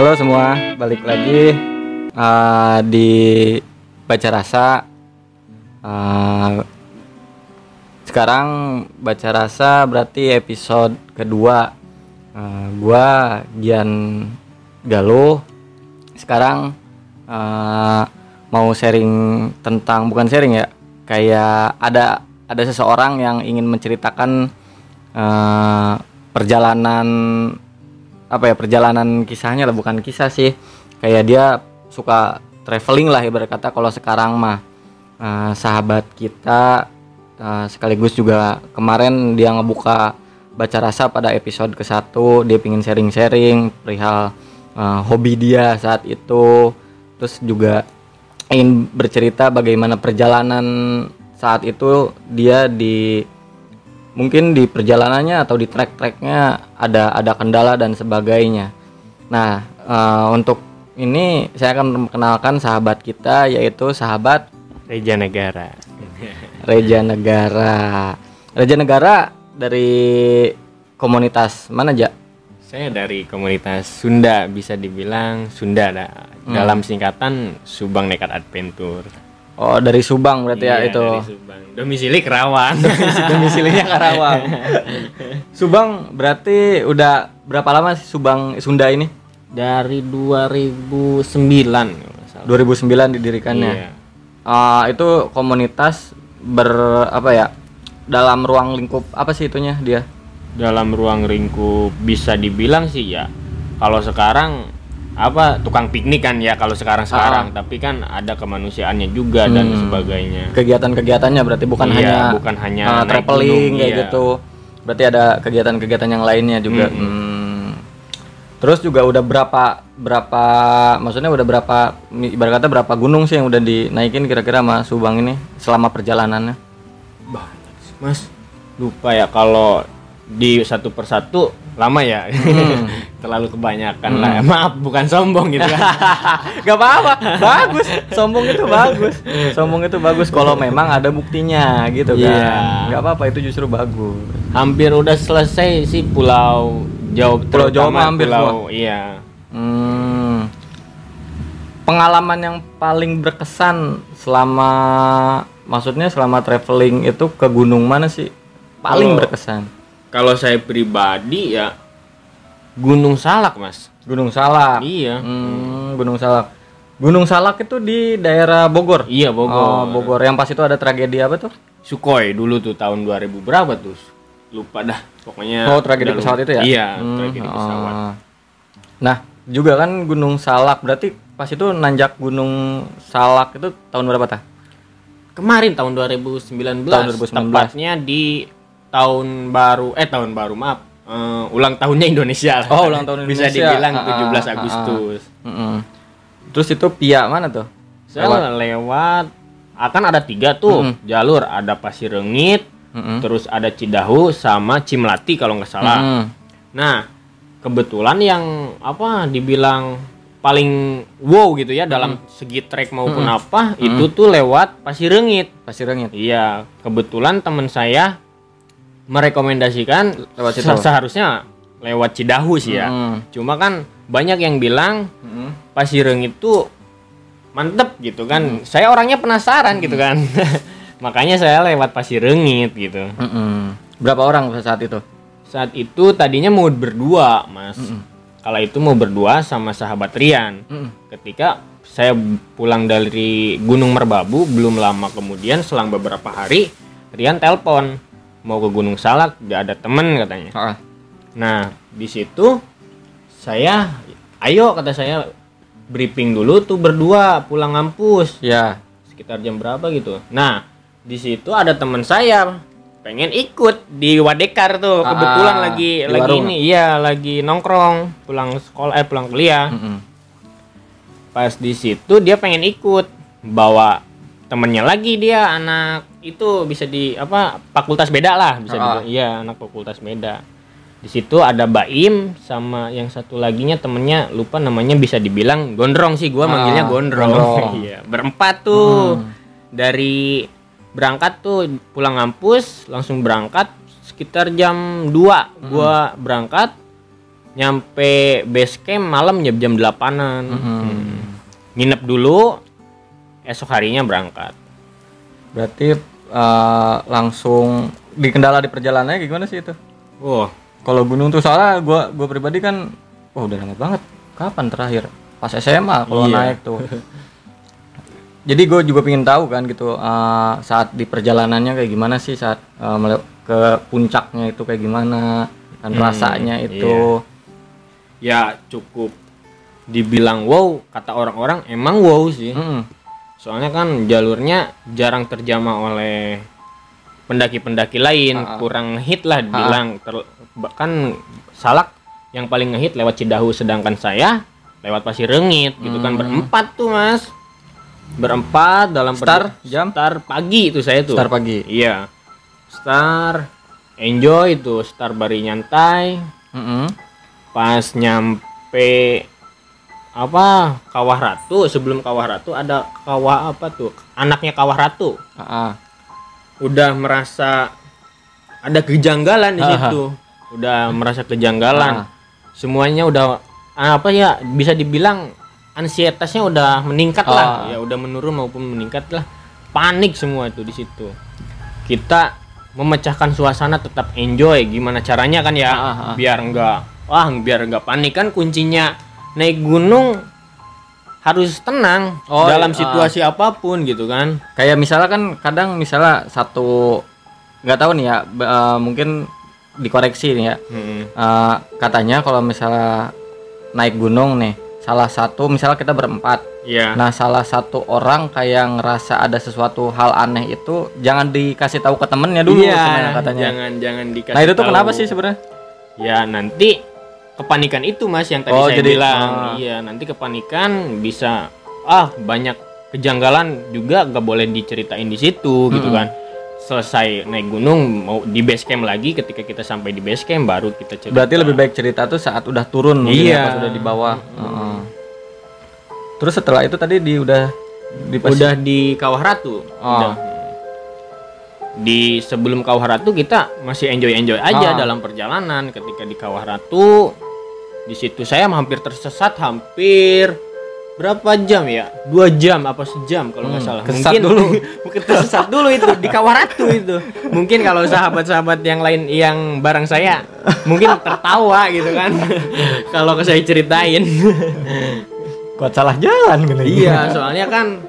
Halo semua, balik lagi uh, di Baca Rasa. Uh, sekarang Baca Rasa berarti episode kedua. Uh, gua Gian Galuh. Sekarang uh, mau sharing tentang bukan sharing ya, kayak ada ada seseorang yang ingin menceritakan uh, perjalanan apa ya perjalanan kisahnya lah bukan kisah sih. Kayak dia suka traveling lah ibarat kata kalau sekarang mah. Uh, sahabat kita uh, sekaligus juga kemarin dia ngebuka baca rasa pada episode ke satu. Dia pingin sharing-sharing perihal uh, hobi dia saat itu. Terus juga ingin bercerita bagaimana perjalanan saat itu dia di mungkin di perjalanannya atau di trek-treknya ada ada kendala dan sebagainya. Nah, uh, untuk ini saya akan memperkenalkan sahabat kita yaitu sahabat Reja Negara. Reja Negara. Reja Negara dari komunitas mana aja? Saya dari komunitas Sunda bisa dibilang Sunda. Hmm. Dalam singkatan Subang Nekat Adventure. Oh, dari Subang berarti ya Iya, itu. Dari Subang. Domisili Kerawang. Domisilinya Karawang. Subang berarti udah berapa lama sih Subang Sunda ini? dari 2009 kalau nggak salah. 2009 didirikannya. Iya. Ah, itu komunitas ber apa ya? Dalam ruang lingkup apa sih itunya dia? Dalam ruang lingkup bisa dibilang sih ya. Kalau sekarang apa tukang piknik kan ya kalau sekarang sekarang tapi kan ada kemanusiaannya juga dan Hmm. sebagainya Kegiatan-kegiatannya berarti bukan Iya, hanya bukan hanya ah, naik traveling gunung, kayak iya. gitu. Berarti ada kegiatan-kegiatan yang lainnya juga. Mm-mm. Hmm. Terus juga udah berapa berapa maksudnya udah berapa ibarat kata berapa gunung sih yang udah dinaikin kira-kira sama Subang ini selama perjalanannya? banyak sih, mas lupa ya kalau di satu persatu lama ya Hmm. terlalu kebanyakan lah maaf bukan sombong gitu kan Gak apa-apa, bagus. Sombong itu bagus. Sombong itu bagus kalau memang ada buktinya gitu kan. Iya. Gak apa-apa itu justru bagus. hampir udah selesai sih pulau Jawa Pulau mah hampir pulau iya Hmm. Pengalaman yang paling berkesan selama maksudnya selama traveling itu ke gunung mana sih? Paling Kalau- berkesan. Kalau saya pribadi ya Gunung Salak mas Gunung Salak. iya Hmm, Gunung Salak. Gunung Salak itu di daerah Bogor. iya Oh, Bogor Bogor. Yang pas itu ada tragedi apa tuh? Sukhoi dulu tuh tahun 2000 berapa tuh lupa dah pokoknya Oh, tragedi pesawat lupa. itu ya? iya Hmm, tragedi pesawat ah. Nah, juga kan Gunung Salak berarti pas itu nanjak Gunung Salak itu tahun berapa tah? Kemarin tahun 2019, Tahun 2019. tepatnya di tahun baru eh tahun baru maaf eh, ulang tahunnya Indonesia lah. Oh, ulang tahun bisa Indonesia. dibilang Ah, ah, 17 ah, ah. Agustus. Mm-mm. Terus itu Pia mana tuh? Saya lewat. akan ada tiga tuh Mm-mm. jalur ada Pasir Rengit, Mm-mm. terus ada Cidahu sama Cimlati kalau nggak salah. Mm-mm. Nah, kebetulan yang apa dibilang paling wow gitu ya dalam segi trek maupun apa itu tuh lewat Pasir Rengit. Pasir Rengit. Iya, kebetulan teman saya merekomendasikan Lewat situ. se- seharusnya lewat Cidahu sih ya. Mm. Cuma kan banyak yang bilang Mm-mm. Pasireng itu mantep gitu kan. Saya orangnya penasaran gitu kan. Makanya saya lewat Pasirengit gitu. Mm-mm. Berapa orang saat itu? Saat itu tadinya mau berdua, Mas. Kala itu mau berdua sama sahabat Rian. Mm-mm. Ketika saya pulang dari Gunung Merbabu belum lama kemudian selang beberapa hari Rian telepon mau ke Gunung Salak gak ada temen katanya. Ah. Nah di situ saya ayo kata saya briefing dulu tuh berdua pulang ngampus Ya. sekitar jam berapa gitu. Nah di situ ada teman saya pengen ikut di Wadekar tuh Ah, kebetulan lagi di lagi warung. ini iya lagi nongkrong pulang sekolah eh pulang kuliah Mm-mm. pas di situ dia pengen ikut bawa temennya lagi dia anak itu bisa di apa fakultas beda lah bisa dibilang. iya anak fakultas beda di situ ada Baim sama yang satu laginya temennya lupa namanya bisa dibilang gondrong sih gua Ah, manggilnya gondrong, gondrong. iya berempat tuh Hmm. dari berangkat tuh pulang ngampus langsung berangkat sekitar jam 2 Hmm. gua berangkat nyampe base camp malam jam jam delapanan Hmm. nginep dulu esok harinya berangkat Berarti eh, langsung di kendala di perjalanannya gimana sih itu? Wah, Kalau gunung tuh soalnya gua gua pribadi kan oh udah lama banget. Kapan terakhir? Pas SMA kalau Iya. naik tuh. Jadi gue juga pengen tahu kan gitu eh, saat di perjalanannya kayak gimana sih saat mele- ke puncaknya itu kayak gimana kan Hmm, rasanya itu. ya cukup dibilang wow kata orang-orang emang wow sih Mm-mm. Soalnya kan jalurnya jarang terjamah oleh pendaki-pendaki lain Ah, ah. kurang hit lah dibilang Ter- bahkan salak yang paling ngehit lewat Cidahu sedangkan saya lewat Pasir Rengit gitu kan Hmm. berempat tuh mas berempat dalam perja- jam? start pagi itu saya tuh Start pagi. iya star enjoy itu star bari nyantai Mm-mm. pas nyampe apa? Kawah ratu sebelum kawah ratu ada kawah apa tuh? Anaknya kawah ratu. Ah, ah. udah merasa ada kejanggalan di situ. Udah merasa kejanggalan. Ah. semuanya udah apa ya bisa dibilang ansietasnya udah meningkat lah. Ah. ya udah menurun maupun meningkat lah. Panik semua tuh di situ. Kita memecahkan suasana tetap enjoy. Gimana caranya kan ya? Ah. biar enggak wah biar enggak panik kan kuncinya naik gunung harus tenang Oh, dalam iya. situasi apa pun gitu kan Kayak misalnya kan kadang misalnya satu nggak tahu nih ya eh, mungkin dikoreksi nih ya. Mm-mm. Eh, katanya kalau misalnya naik gunung nih salah satu misalnya kita berempat Iya. nah salah satu orang kayak ngerasa ada sesuatu hal aneh itu jangan dikasih tahu ke temennya dulu Iya, sebenarnya katanya jangan jangan dikasih nah itu tuh tahu. kenapa sih sebenarnya Ya nanti kepanikan itu mas yang tadi Oh, saya jadi, bilang. ah. Iya nanti kepanikan bisa ah banyak kejanggalan juga gak boleh diceritain di situ gitu Mm-mm. kan. Selesai naik gunung mau di base camp lagi ketika kita sampai di base camp baru kita cerita. berarti lebih baik cerita tuh saat udah turun ya, Iya. pas udah di bawah Heeh. terus setelah itu tadi di udah di pas- udah di Kawah Ratu. Oh. Udah. Di sebelum Kawah Ratu kita masih enjoy enjoy aja Ah. dalam perjalanan. Ketika di Kawah Ratu, di situ saya hampir tersesat hampir berapa jam ya? Dua jam apa sejam kalau nggak Hmm, salah. Mungkin dulu. mungkin tersesat dulu itu di Kawah Ratu itu. Mungkin kalau sahabat-sahabat yang lain yang bareng saya mungkin tertawa gitu kan. kalau saya ceritain. kuat salah jalan gitu Iya, soalnya kan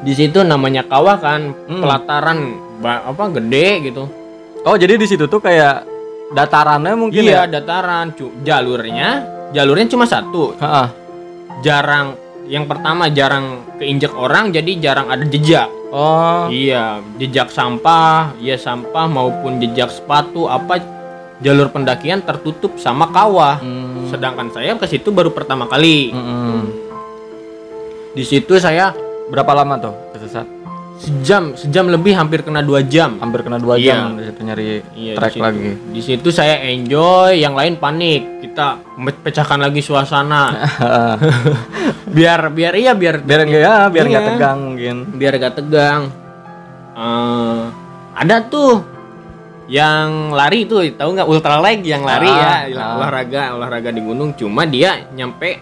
di situ namanya kawah kan Hmm. pelataran apa gede gitu. oh jadi di situ tuh kayak datarannya mungkin iya, ya dataran. Cu- jalurnya, jalurnya cuma satu. Heeh. Jarang yang pertama jarang keinjak orang jadi jarang ada jejak. oh Iya, jejak sampah, iya sampah maupun jejak sepatu apa jalur pendakian tertutup sama kawah. Hmm. Sedangkan saya ke situ baru pertama kali. Mm-mm. Di situ saya berapa lama tuh kesesat sejam, sejam lebih hampir kena dua jam. hampir kena dua Iya. jam di situ nyari Iya, trek di situ. lagi Di situ saya enjoy, yang lain panik. Kita pecahkan lagi suasana. biar biar iya biar biar enggak ya biar nggak Iya. tegang mungkin biar gak tegang. Eh, ada tuh yang lari tuh tahu nggak ultra leg yang lari Ah, ya ah. olahraga olahraga di gunung cuma dia nyampe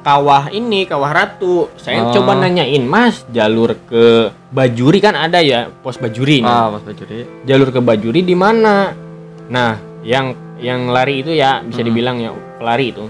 kawah ini kawah ratu saya Oh. coba nanyain mas jalur ke Bajuri kan ada ya pos Bajuri ah pas bajuri jalur ke Bajuri di mana? Nah, yang yang lari itu ya bisa dibilang ya pelari itu.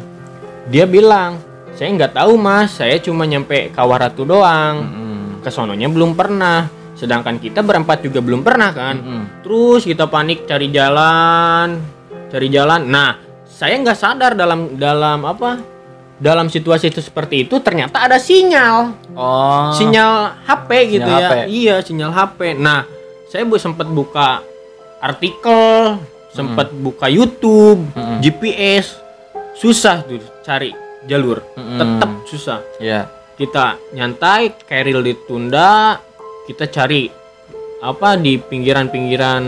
Dia bilang, "Saya nggak tahu, Mas. Saya cuma nyampe Kawah Ratu doang. Mm-mm. Ke sononya belum pernah." Sedangkan kita berempat juga belum pernah kan. Mm-mm. Terus kita panik cari jalan, cari jalan. Nah, saya nggak sadar dalam dalam apa? Dalam situasi itu seperti itu ternyata ada sinyal oh sinyal HP gitu Sinyal ya. HP. Iya, sinyal HP. Nah, saya bu sempat buka artikel, sempat buka YouTube, Mm-mm. GPS. Susah tuh cari jalur. Mm-mm. Tetap susah. ya Kita nyantai, keril ditunda, kita cari apa di pinggiran-pinggiran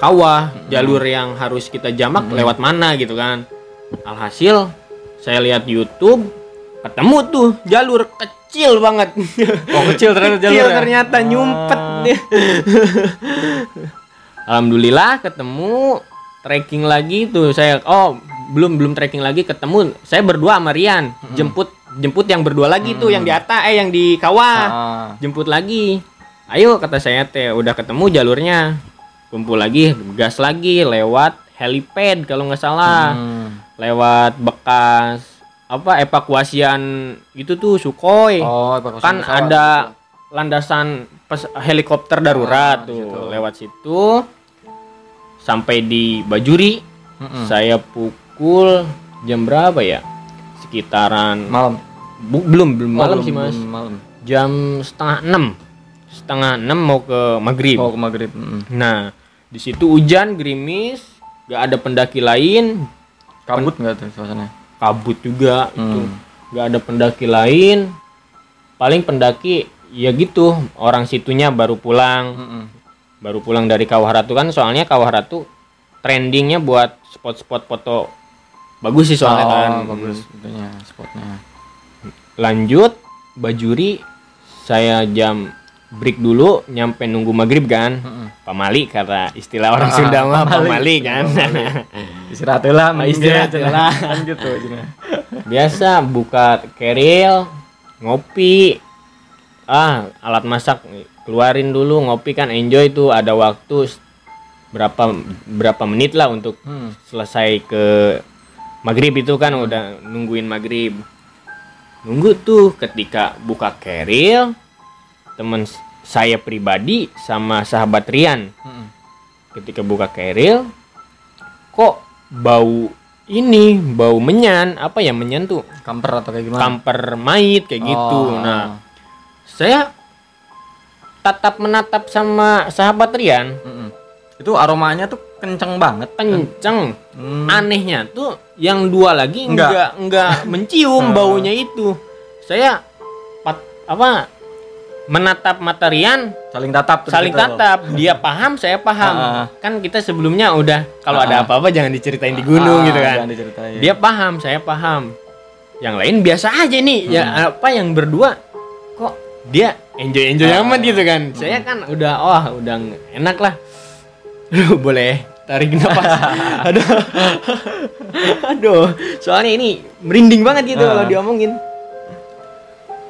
kawah, jalur yang harus kita jamak lewat mana gitu kan. Alhasil saya lihat YouTube ketemu tuh jalur kecil banget. oh kecil ternyata Kecil jalurnya ternyata nyumpet Ah. dia. Alhamdulillah ketemu trekking lagi tuh saya oh belum belum trekking lagi ketemu saya berdua sama Rian jemput jemput yang berdua lagi tuh yang di atas eh yang di kawah Ah. jemput lagi ayo kata saya teh udah ketemu jalurnya kumpul lagi gas lagi lewat helipad kalau nggak salah Hmm. Lewat bekas apa evakuasian itu tuh Sukhoi Oh, evakuasi kan pesawat. ada landasan pes- helikopter darurat Ah, tuh gitu. lewat situ sampai di Bajuri Mm-mm. saya pukul jam berapa ya sekitaran malam. Bu- belum belum Oh, malam belum- sih mas belum Malam. jam setengah enam setengah enam mau ke maghrib Oh, ke maghrib. Mm-mm. nah di situ hujan gerimis gak ada pendaki lain Kabut nggak tuh suasananya? kabut juga itu Hmm. gak ada pendaki lain paling pendaki ya gitu orang situnya baru pulang Mm-mm. baru pulang dari Kawah Ratu kan soalnya Kawah Ratu trendingnya buat spot-spot foto bagus sih soalnya oh, kan bagus itunya spotnya. lanjut Bajuri saya jam break dulu nyampe nunggu maghrib kan Mm-mm. pamali kata istilah orang Ah, Sunda mah pamali. pamali kan Istirahat lah, Istirahat lah. biasa buka keril ngopi ah alat masak keluarin dulu ngopi kan enjoy tuh ada waktu berapa berapa menit lah untuk Hmm. selesai ke maghrib itu kan udah nungguin maghrib nunggu tuh ketika buka keril temen saya pribadi sama sahabat Rian Mm-mm. ketika buka keril kok bau ini bau menyan apa ya menyan tuh Kamper atau kayak gimana? kamper mayit kayak gitu Oh. nah saya tatap menatap sama sahabat Rian Mm-mm. Itu aromanya tuh kenceng banget. kenceng Hmm. anehnya tuh yang dua lagi Enggak. enggak enggak mencium baunya itu saya pat, apa menatap mata Rian Saling tatap saling tatap. Dia paham saya paham. Ah. kan kita sebelumnya udah kalau Ah. ada apa-apa jangan diceritain di gunung Ah, gitu kan. dia paham saya paham. Yang lain biasa aja nih. Ya Hmm. apa yang berdua kok dia enjoy enjoy Ah. amat gitu kan. saya kan udah wah udah enak lah. Aduh, boleh tarik napas aduh. Aduh. Soalnya ini merinding banget gitu Ah. kalau diomongin.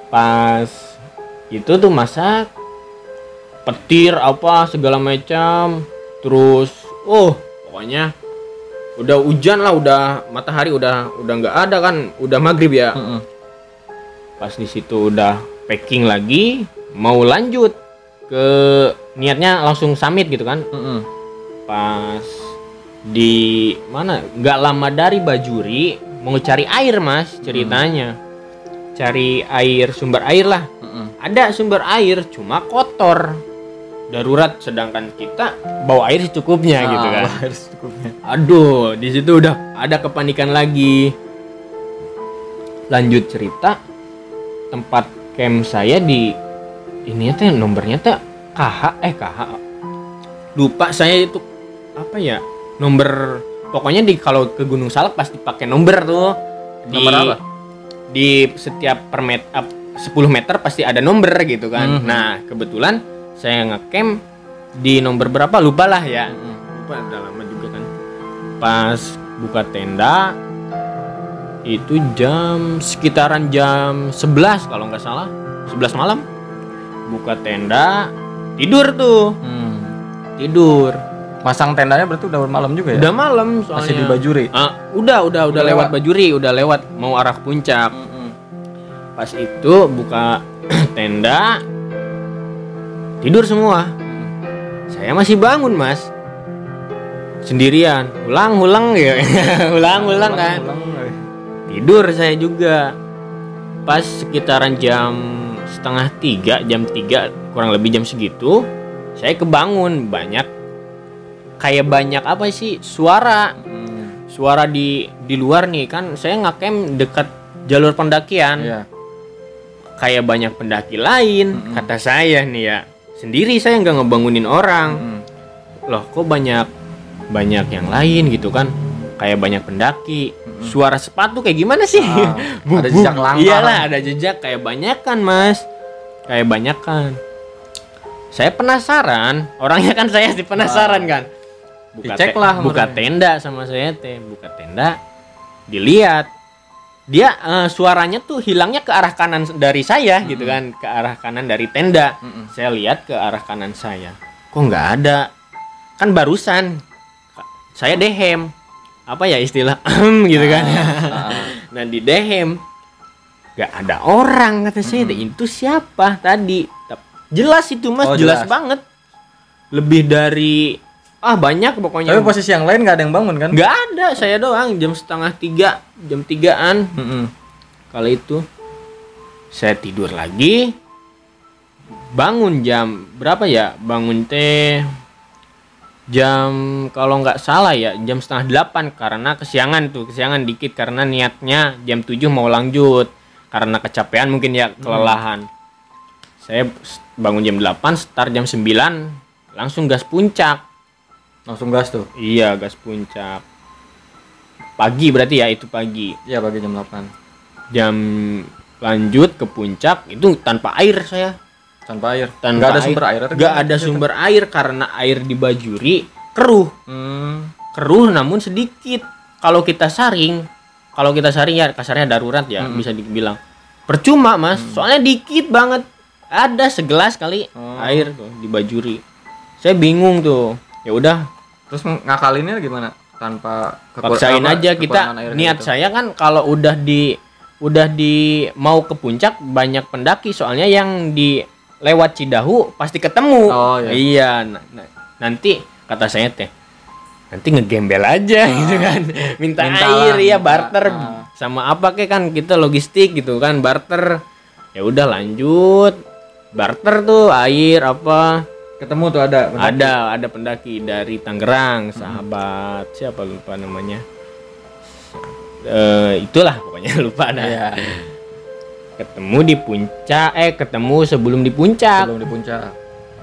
Pas itu tuh masak petir apa segala macam terus oh pokoknya udah hujan lah udah matahari udah udah nggak ada kan udah maghrib ya Mm-mm. pas di situ udah packing lagi mau lanjut ke niatnya langsung summit gitu kan Mm-mm. pas di mana nggak lama dari Bajuri mau cari air mas ceritanya cari air sumber air lah Mm-mm. Ada sumber air cuma kotor. Darurat sedangkan kita bawa air secukupnya gitu Ah, kan harus cukupnya. aduh di situ udah ada kepanikan lagi. Lanjut cerita tempat camp saya di ini teh nomornya teh KH eh KH lupa saya itu apa ya nomor pokoknya di kalau ke Gunung Salak pasti pakai nomor tuh. Di Nomor apa? di setiap per met, ap- 10 meter pasti ada nomor gitu kan Mhm. nah kebetulan saya ngecamp di nomor berapa lupa lah ya Mm-mm. lupa udah lama juga kan pas buka tenda itu jam sekitaran jam 11 kalau nggak salah 11 malam buka tenda tidur tuh Hmm. tidur Masang tendanya berarti udah malam juga ya? udah malam soalnya Masih di Bajuri. Ah, udah udah udah Udah lewat lewat. bajuri udah lewat mau arah puncak Mm-mm. Pas itu buka tenda tidur semua. Saya masih bangun mas. Sendirian. Ulang ulang ya. Ulang ulang kan. Ulang, eh. tidur saya juga. Pas sekitaran jam setengah tiga jam tiga kurang lebih jam segitu saya kebangun. Banyak kayak banyak apa sih? Suara. Mm. suara di di luar nih. Kan saya ngakem dekat jalur pendakian. Iya. Kayak banyak pendaki lain Mm-mm. kata saya nih ya. Sendiri saya nggak ngebangunin orang. Mm. loh kok banyak banyak yang lain gitu kan? Kayak banyak pendaki. Suara sepatu kayak gimana sih? Ah, Buk, ada jejak langkah. iyalah ada jejak kayak banyak kan mas. Kayak banyak kan saya penasaran. Orangnya kan saya sih penasaran kan. Dicek te- lah buka tenda sama saya teh. Buka tenda dilihat dia eh, suaranya tuh hilangnya ke arah kanan dari saya gitu kan ke arah kanan dari tenda. Mm-mm. saya lihat ke arah kanan saya. Kok nggak ada? Kan barusan saya dehem. Apa ya istilah? Gitu kan. Ah, nah di dehem. Nggak ada orang kata saya. Itu siapa tadi? Jelas itu mas. Oh, jelas. jelas. banget. Lebih dari ah banyak pokoknya. Tapi posisi yang lain nggak ada yang bangun kan? nggak ada saya doang. Jam setengah tiga jam tigaan. Mm-mm. kala itu saya tidur lagi. Bangun jam berapa ya? Bangun teh jam kalau nggak salah ya jam setengah delapan. Karena kesiangan tuh kesiangan dikit. Karena niatnya jam 7 mau lanjut. Karena kecapean mungkin ya kelelahan. Saya s- bangun jam 8 start jam 9 langsung gas puncak Langsung gas tuh. iya gas puncak. Pagi berarti ya itu pagi. Iya bagi jam 8 jam lanjut ke puncak itu tanpa air saya. Tanpa air. tanpa Nggak ada sumber air nggak ada sumber air karena air di bajuri keruh. Hmm. keruh namun sedikit. Kalau kita saring kalau kita saring ya kasarnya darurat ya bisa dibilang. Percuma mas. Soalnya dikit banget. Ada segelas kali Oh. air tuh di bajuri saya bingung tuh ya udah. Terus ngakalinnya gimana? Tanpa paksain aja kita. niat gitu. saya kan kalau udah di udah di mau ke puncak banyak pendaki. Soalnya yang di lewat Cidahu pasti ketemu. Oh, iya. nah- nah, nanti kata saya teh nanti ngegembel aja gitu kan. Minta, Minta air lah, ya barter. Ah. sama apa kek kan kita logistik gitu kan barter. Ya udah lanjut. Barter tuh air apa Ketemu tuh ada. pendaki. ada ada pendaki dari Tangerang sahabat siapa lupa namanya eh itulah pokoknya lupa dah Iya. ketemu di puncak eh ketemu sebelum di puncak Belum di puncak.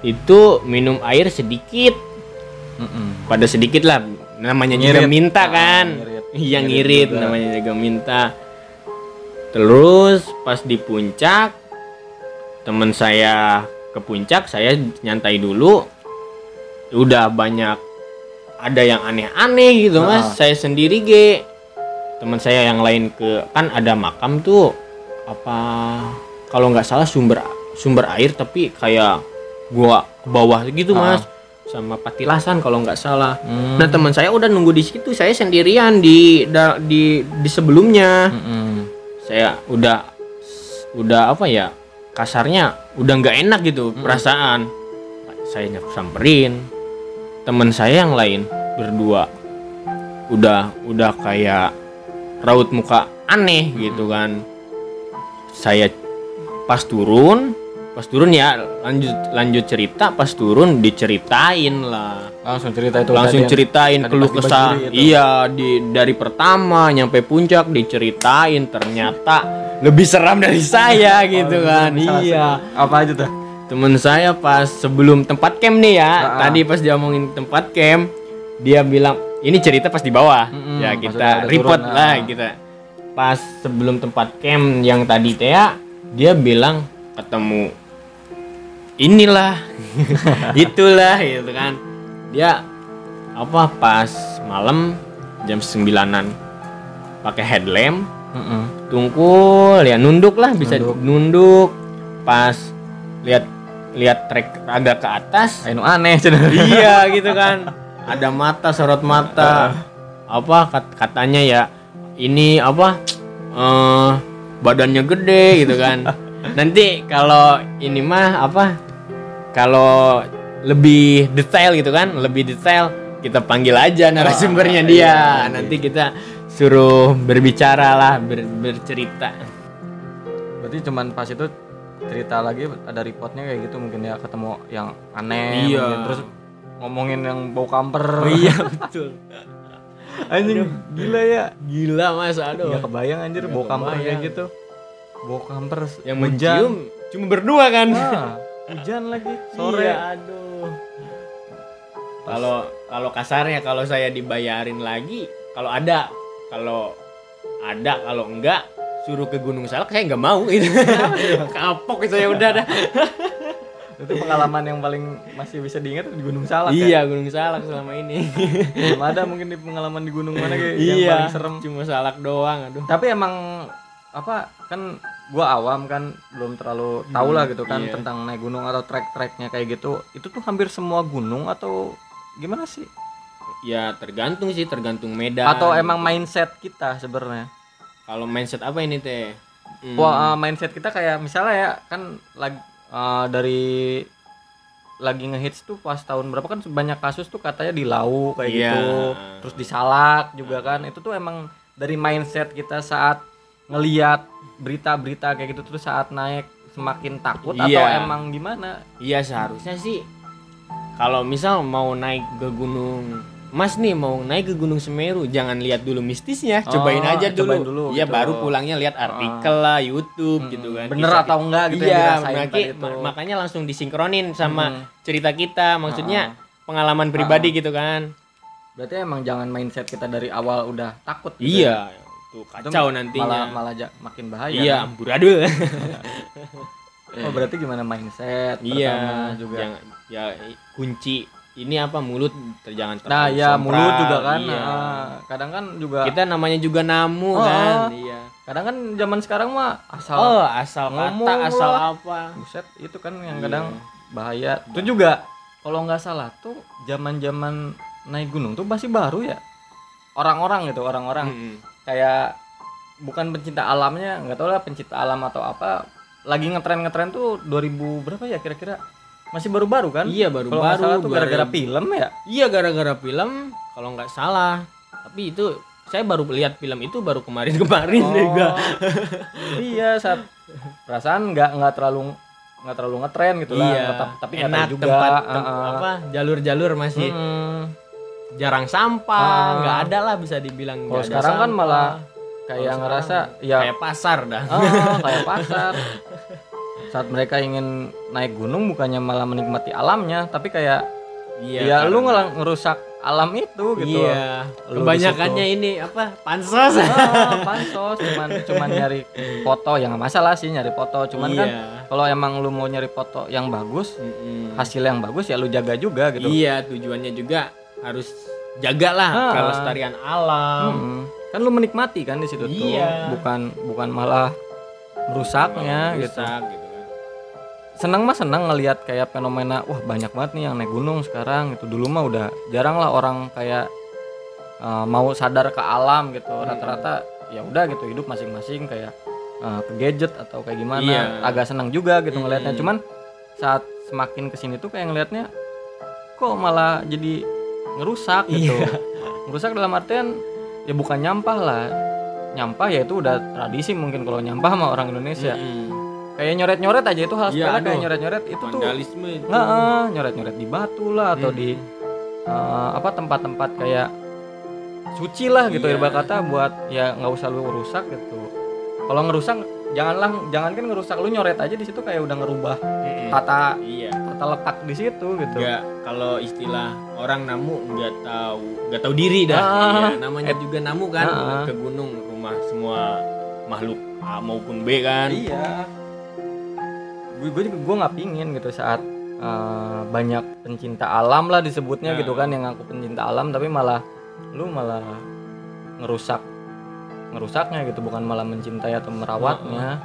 itu minum air sedikit Mm-mm. pada sedikit lah namanya juga Ngirit. minta Ah, kan ngirit. iya Ngirit ngirit juga. namanya juga minta terus pas di puncak teman saya ke puncak saya nyantai dulu udah banyak ada yang aneh-aneh gitu Ah. mas saya sendiri ge teman saya yang lain ke kan ada makam tuh apa kalau nggak salah sumber sumber air tapi kayak gua ke bawah gitu Ah. mas sama patilasan kalau nggak salah Hmm. nah teman saya udah nunggu di situ saya sendirian di da- di di sebelumnya Mm-mm. saya udah udah apa ya kasarnya udah nggak enak gitu perasaan. Saya samperin. Teman saya yang lain berdua udah udah kayak raut muka aneh gitu kan. Saya pas turun pas turun ya lanjut lanjut cerita pas turun diceritain lah. Langsung cerita itu. langsung tadi. ceritain keluh kesah. iya di dari pertama nyampe puncak diceritain ternyata lebih seram dari saya gitu kan Salah iya. Apa aja tuh? temen saya pas sebelum tempat camp nih ya ah. tadi pas dia omongin tempat camp dia bilang ini cerita pas di bawah Mm-mm, ya kita report turun, lah ah. kita pas sebelum tempat camp yang tadi Tea dia bilang ketemu inilah itulah gitu kan dia apa pas malam jam sembilanan pakai headlamp Mm-mm. tungkul ya nunduk lah bisa nunduk, pas lihat lihat trek agak ke atas Anu aneh iya gitu kan. Ada mata sorot mata. Apa kat- katanya ya ini apa eh badannya gede gitu kan. Nanti kalau ini mah apa kalau lebih detail gitu kan lebih detail kita panggil aja narasumbernya dia. nanti kita suruh berbicara lah ber- bercerita. Berarti cuman pas itu cerita lagi ada reportnya kayak gitu mungkin ya ketemu yang aneh Iya. mungkin. terus ngomongin yang bau kamper. Iya betul. Anjing gila ya. Gila mas. Aduh. Nggak kebayang anjir Nggak bau kamper kayak gitu. Bau kamper yang hujan. mencium cuma berdua kan? Nah, hujan lagi sore. Iya, aduh. Kalau kalau kasarnya kalau saya dibayarin lagi, kalau ada, kalau ada, kalau enggak suruh ke Gunung Salak saya nggak mau itu. Kapok saya udah dah. itu pengalaman yang paling masih bisa diingat di Gunung Salak iya Gunung Salak selama ini ya? belum ada mungkin di pengalaman di gunung mana kayak yang iya paling serem cuma salak doang aduh tapi emang apa kan gua awam kan belum terlalu tahu lah gitu kan iya. tentang naik gunung atau trek-treknya kayak gitu itu tuh hampir semua gunung atau gimana sih ya tergantung sih tergantung medan. Atau emang mindset kita sebenarnya? Kalau mindset apa ini teh? Hmm, Wah, uh, mindset kita kayak misalnya ya kan lagi uh, dari lagi ngehits tuh pas tahun berapa kan banyak kasus tuh katanya di lau kayak Iya. gitu. Terus di salak juga kan. Itu tuh emang dari mindset kita saat ngeliat berita-berita kayak gitu terus saat naik semakin takut atau Iya. emang gimana? Iya seharusnya sih kalau misal mau naik ke gunung Mas nih mau naik ke Gunung Semeru, jangan lihat dulu mistisnya, Oh, cobain aja dulu. cobain dulu, Iya, gitu. baru pulangnya lihat artikel lah, YouTube gitu kan. bener Kisah- atau enggak gitu yang iya, dirasain maki- tadi itu. ma- makanya langsung disinkronin sama Hmm. cerita kita, maksudnya pengalaman pribadi gitu kan. berarti emang jangan mindset kita dari awal udah takut gitu Iya, Itu tuh kacau nantinya. malah malah makin bahaya iya, kan? amburadul. oh berarti gimana mindset iya, pertama juga jangan ya kunci ini apa mulut ter- jangan Nah terlalu ya sompral, mulut juga kan, iya. ah, kadang kan juga, Kita namanya juga namu Oh, kan. Iya. kadang kan zaman sekarang mah asal Oh, asal ngomong kata, asal lah. apa. buset itu kan yang Iya. kadang bahaya. Itu juga kalau nggak salah tuh zaman zaman naik gunung tuh masih baru ya orang-orang gitu orang-orang Mm-mm. kayak bukan pencinta alamnya nggak tahu lah pencinta alam atau apa lagi ngetren ngetren tuh 2000 berapa ya kira-kira masih baru-baru kan? Iya, Kalau baru-baru. salah tuh gara-gara baru- film ya. Iya, gara-gara film kalau nggak salah. Tapi itu saya baru lihat film itu baru kemarin-kemarin Oh, juga. iya saat perasaan nggak nggak terlalu nggak terlalu ngetren gitu lah Iya, Tetap- tapi enak juga tempat tem- ah. apa jalur-jalur masih Mm-mm. jarang sampah, Ah. nggak ada lah bisa dibilang. kalau sekarang kan sampah. malah Kalau kayak ngerasa ya kayak pasar dah. ah, kayak pasar saat mereka ingin naik gunung bukannya malah menikmati alamnya tapi kayak ya lu ngelang- ngerusak alam itu gitu Iya. Lu Kebanyakannya ini apa? Pansos. Ah, pansos cuman cuman nyari foto yang masalah sih nyari foto cuman kan Iya. kalau emang lu mau nyari foto yang bagus Mm-mm. hasil yang bagus ya lu jaga juga gitu Iya, tujuannya juga harus jagalah Ah. kelestarian alam. Mm-mm. kan lu menikmati kan di situ tuh Iya. bukan bukan malah merusaknya gitu Rusak gitu kan. Senang mah senang ngelihat kayak fenomena wah banyak banget nih yang naik gunung sekarang itu dulu mah udah jarang lah orang kayak uh, mau sadar ke alam gitu Hmm. rata-rata ya udah gitu hidup masing-masing kayak uh, ke gadget atau kayak gimana Iya. agak senang juga gitu ngelihatnya Hmm. cuman saat semakin ke sini tuh kayak ngelihatnya kok malah jadi ngerusak gitu Iya. ngerusak dalam artian ya bukan nyampah lah nyampah ya itu udah tradisi mungkin kalau nyampah sama orang Indonesia Mm-mm. Kayak nyoret-nyoret aja itu hal Iya, sepele kayak nyoret-nyoret itu tuh Vandalisme itu. nggak eh, nyoret-nyoret di batu lah atau Hmm. di eh, apa tempat-tempat kayak suci lah gitu Iya. ibarat kata buat ya nggak usah lu rusak gitu kalau ngerusak janganlah jangan kan ngerusak lu nyoret aja di situ kayak udah ngerubah Mm-mm. tata Iya. tata letak di situ gitu Enggak kalau istilah orang namu nggak tahu nggak tahu diri dah. Ah. Iya, namanya juga namu kan Ah. ke gunung rumah semua makhluk A maupun B kan. iya gue gue juga gue nggak pingin gitu saat eh, banyak pencinta alam lah disebutnya Nah. gitu kan yang ngaku pencinta alam tapi malah lu malah ngerusak ngerusaknya gitu bukan malah mencintai atau merawatnya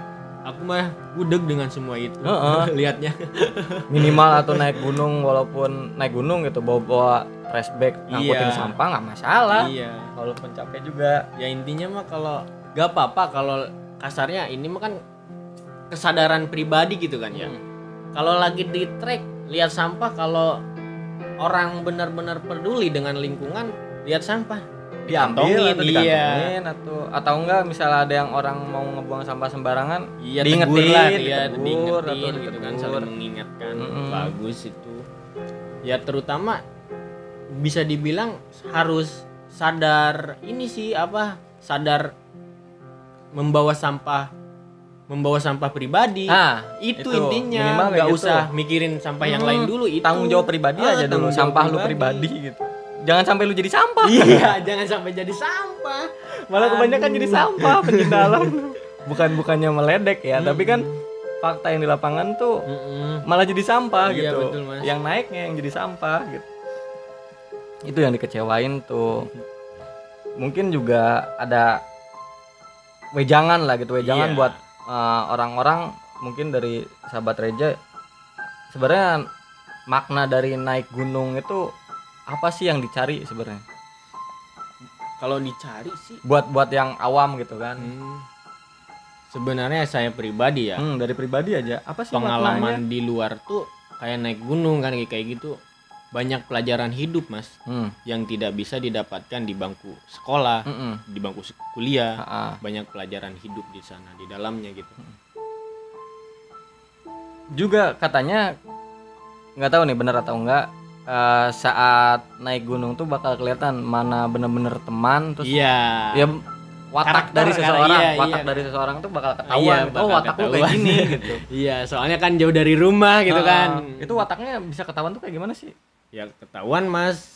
Aku mah gudeg dengan semua itu. Heeh. Lihatnya. minimal atau naik gunung walaupun naik gunung gitu bawa bawa trash bag ngangkutin Iya. sampah nggak masalah Iya. walaupun capek juga Ya intinya mah kalau gak apa-apa kalau kasarnya ini mah kan kesadaran pribadi gitu kan ya. Hmm. Kalau lagi di trek lihat sampah kalau orang benar-benar peduli dengan lingkungan lihat sampah diambil atau Dikantongin, iya. dikantongin atau atau enggak misalnya ada yang orang mau ngebuang sampah sembarangan Iya Diingetin, tegur lah, iya ditegur, diingetin atau gitu kan saling mengingatkan Mm-mm. bagus itu. Ya terutama bisa dibilang harus sadar ini sih apa sadar membawa sampah membawa sampah pribadi. itu, itu, intinya. Nggak gitu. usah mikirin sampah yang Hmm, lain dulu itu. Tanggung jawab pribadi Ah, aja dulu sampah lu pribadi. gitu. Jangan sampai lu jadi sampah. Iya jangan sampai jadi sampah. Malah kebanyakan Aduh. jadi sampah pencinta alam bukan bukannya meledek ya tapi kan fakta yang di lapangan tuh Mm-mm. malah jadi sampah Iya, gitu. betul, Mas. yang naiknya yang jadi sampah gitu. Itu yang dikecewain tuh. Mungkin juga ada wejangan lah gitu wejangan Iya. buat uh, orang-orang mungkin dari sahabat Reja sebenarnya makna dari naik gunung itu apa sih yang dicari sebenarnya? Kalau dicari sih. Buat buat yang awam gitu kan. Hmm, sebenarnya saya pribadi ya. Hmm, dari pribadi aja. Apa sih maknanya pengalaman di luar tuh kayak naik gunung kan kayak gitu banyak pelajaran hidup mas hmm. yang tidak bisa didapatkan di bangku sekolah mm-mm. di bangku kuliah Ha-ha. banyak pelajaran hidup di sana di dalamnya gitu juga katanya nggak tahu nih bener atau enggak eh, saat naik gunung tuh bakal kelihatan mana bener-bener teman terus iya ya watak Karakter dari kan, seseorang iya, watak iya. dari seseorang tuh bakal Iya, ketahuan gitu. oh bakal watak lu kayak ketahuan. gini gitu iya soalnya kan jauh dari rumah gitu Ah, kan itu wataknya bisa ketahuan tuh kayak gimana sih ya ketahuan mas